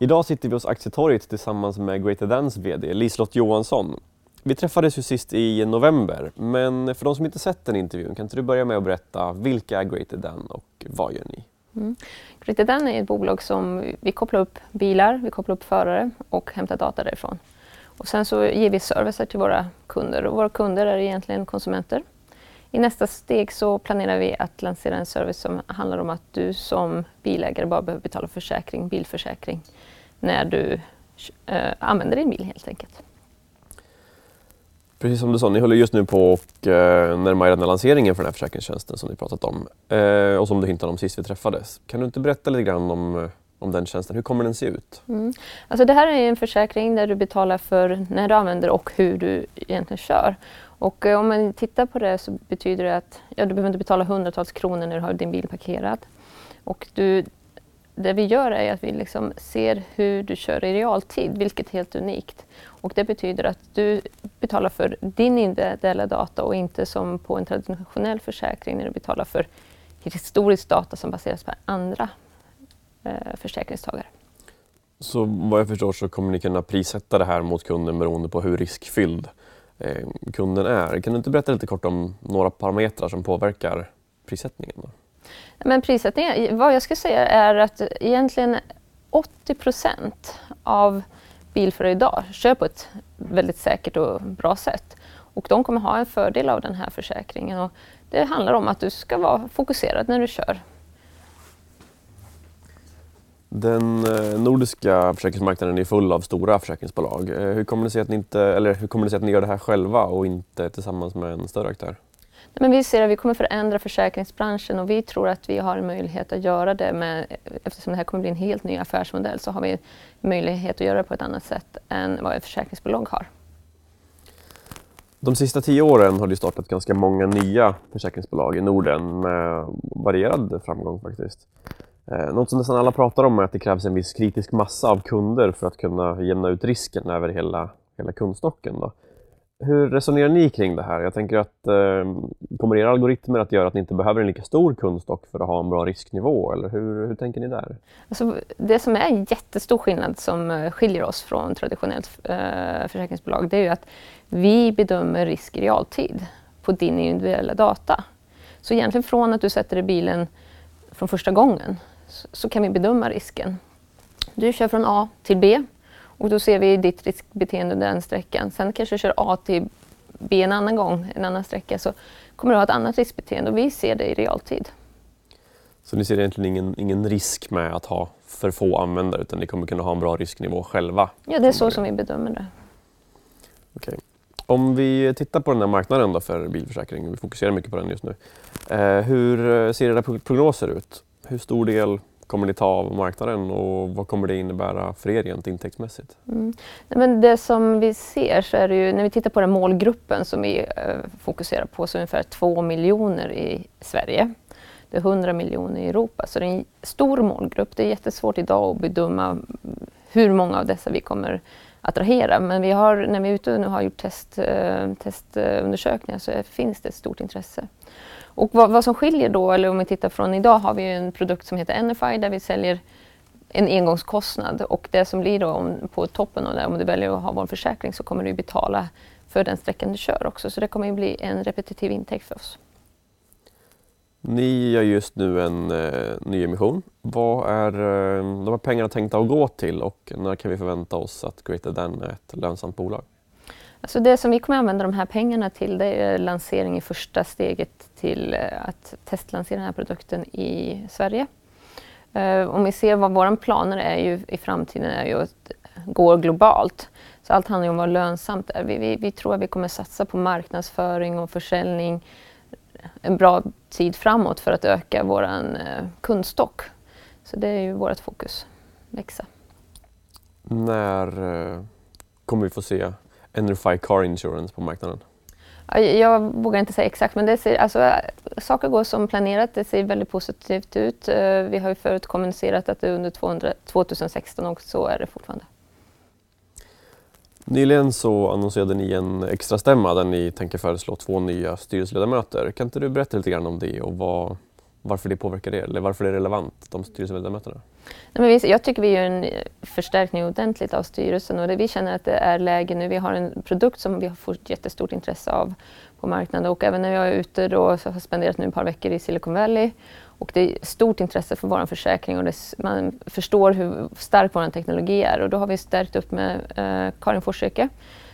Idag sitter vi hos Aktietorget tillsammans med Greater Dans VD Liselott Johansson. Vi träffades ju sist i november, men för de som inte sett den intervjun, kan inte du börja med att berätta vilka är Greater Dan och vad gör ni? Mm. Greater Dan är ett bolag som vi kopplar upp bilar, vi kopplar upp förare och hämtar data därifrån. Och sen så ger vi servicer till våra kunder och våra kunder är egentligen konsumenter. I nästa steg så planerar vi att lansera en service som handlar om att du som bilägare bara behöver betala försäkring, bilförsäkring, när du äh, använder din bil helt enkelt. Precis som du sa, ni håller just nu på och eh, närmar er den här lanseringen för den här försäkringstjänsten som ni pratat om eh, och som du hintade om sist vi träffades. Kan du inte berätta lite grann om, eh, om den tjänsten? Hur kommer den se ut? Mm. Alltså det här är en försäkring där du betalar för när du använder och hur du egentligen kör. Och eh, om man tittar på det så betyder det att ja, du behöver inte betala hundratals kronor när du har din bil parkerad. Och du, det vi gör är att vi liksom ser hur du kör i realtid, vilket är helt unikt. Och det betyder att du betalar för din individuella data och inte som på en traditionell försäkring när du betalar för historisk data som baseras på andra eh, försäkringstagare. Så vad jag förstår så kommer ni kunna prissätta det här mot kunden beroende på hur riskfylld eh, kunden är. Kan du inte berätta lite kort om några parametrar som påverkar prissättningen? Då? Men prissättningen, vad jag skulle säga är att egentligen 80 procent av bilförare idag kör på ett väldigt säkert och bra sätt. Och de kommer ha en fördel av den här försäkringen. Och det handlar om att du ska vara fokuserad när du kör. Den eh, nordiska försäkringsmarknaden är full av stora försäkringsbolag. Eh, hur kommer det sig att ni, inte, eller hur kommer det sig att ni gör det här själva och inte tillsammans med en större aktör? Men vi ser att vi kommer förändra försäkringsbranschen och vi tror att vi har en möjlighet att göra det med, eftersom det här kommer bli en helt ny affärsmodell så har vi möjlighet att göra det på ett annat sätt än vad ett försäkringsbolag har. De sista tio åren har det startat ganska många nya försäkringsbolag i Norden med varierad framgång faktiskt. Eh, något som nästan alla pratar om är att det krävs en viss kritisk massa av kunder för att kunna jämna ut risken över hela, hela kundstocken. Då. Hur resonerar ni kring det här? Jag tänker att eh, kommer era algoritmer att göra att ni inte behöver en lika stor kundstock för att ha en bra risknivå? Eller hur, hur tänker ni där? Alltså, det som är en jättestor skillnad som eh, skiljer oss från traditionellt eh, försäkringsbolag det är ju att vi bedömer risk i realtid på din individuella data. Så egentligen från att du sätter i bilen från första gången så, kan vi bedöma risken. Du kör från A till B och då ser vi ditt riskbeteende under den sträckan. Sen kanske du kör A till B en annan gång, en annan sträcka, så kommer du ha ett annat riskbeteende och vi ser det i realtid. Så ni ser egentligen ingen, ingen risk med att ha för få användare utan ni kommer kunna ha en bra risknivå själva? Ja, det är så som vi bedömer det. Okay. Om vi tittar på den här marknaden då för bilförsäkring, vi fokuserar mycket på den just nu. Eh, hur ser era prognoser ut? Hur stor del kommer ni ta av marknaden och vad kommer det innebära för er rent intäktsmässigt? Mm. Men det som vi ser så är det ju, när vi tittar på den målgruppen som vi eh, fokuserar på, så ungefär två miljoner i Sverige. Det är 100 miljoner i Europa, så det är en stor målgrupp. Det är jättesvårt idag att bedöma mm, hur många av dessa vi kommer attrahera. Men vi har, när vi är ute och nu har gjort test, eh, testundersökningar så finns det ett stort intresse. Och vad, vad, som skiljer då, eller om vi tittar från idag, har vi en produkt som heter Enify där vi säljer en engångskostnad och det som blir då om, på toppen av det, om du väljer att ha vår försäkring så kommer du betala för den sträckan du kör också. Så det kommer ju bli en repetitiv intäkt för oss. Ni gör just nu en eh, nyemission. Vad är eh, de här pengarna tänkta att gå till och när kan vi förvänta oss att Greater Than är ett lönsamt bolag? Alltså det som vi kommer använda de här pengarna till det är lansering i första steget till eh, att testlansera den här produkten i Sverige. Eh, om vi ser vad våra planer är ju i framtiden är ju att gå globalt. Så allt handlar ju om vad lönsamt är. Vi, vi, vi tror att vi kommer satsa på marknadsföring och försäljning en bra tid framåt för att öka vår uh, kundstock. Så det är ju vårt fokus, växa. När uh, kommer vi få se Enerify Car Insurance på marknaden? Jag vågar inte säga exakt, men det ser, alltså, saker går som planerat. Det ser väldigt positivt ut. Eh, vi har ju förut kommunicerat att det är under 200, 2016 och så är det fortfarande. Nyligen så annonserade ni en extra stämma där ni tänker föreslå två nya styrelseledamöter. Kan inte du berätta lite grann om det och vad, varför det påverkar er eller varför det är relevant, de styrelseledamöterna? jag tycker vi gör en förstärkning ordentligt av styrelsen och det, vi känner att det är läge nu. Vi har en produkt som vi har fått jättestort intresse av på marknaden och även när jag är ute då, så har jag spenderat nu ett par veckor i Silicon Valley och det är stort intresse för vår försäkring och det, man förstår hur stark vår teknologi är och då har vi stärkt upp med eh, Karin Forsöke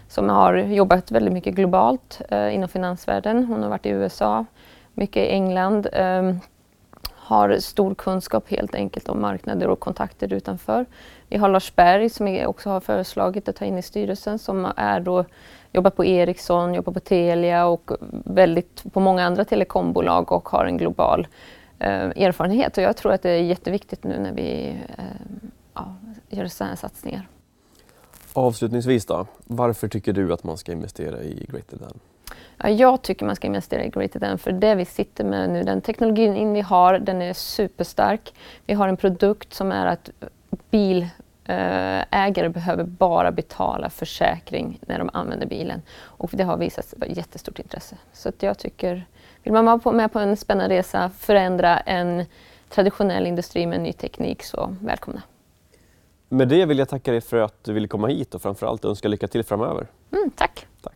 som har jobbat väldigt mycket globalt eh, inom finansvärlden. Hon har varit i USA, mycket i England. Eh, har stor kunskap helt enkelt om marknader och kontakter utanför. Vi har Lars Berg som också har föreslagit att ta in i styrelsen som är då, jobbar på Ericsson, jobbar på Telia och väldigt på många andra telekombolag och har en global eh, erfarenhet. Och jag tror att det är jätteviktigt nu när vi eh, ja, gör sådana satsningar. Avslutningsvis då, varför tycker du att man ska investera i Greater Than? Ja, jag tycker man ska investera i Greater Than för det vi sitter med nu, den teknologin vi har, den är superstark. Vi har en produkt som är att bilägare behöver bara betala försäkring när de använder bilen. Och det har visat sig vara jättestort intresse. Så att jag tycker, vill man vara med på en spännande resa, förändra en traditionell industri med ny teknik, så välkomna. Med det vill jag tacka dig för att du ville komma hit och framförallt önska lycka till framöver. Mm, tack. tack.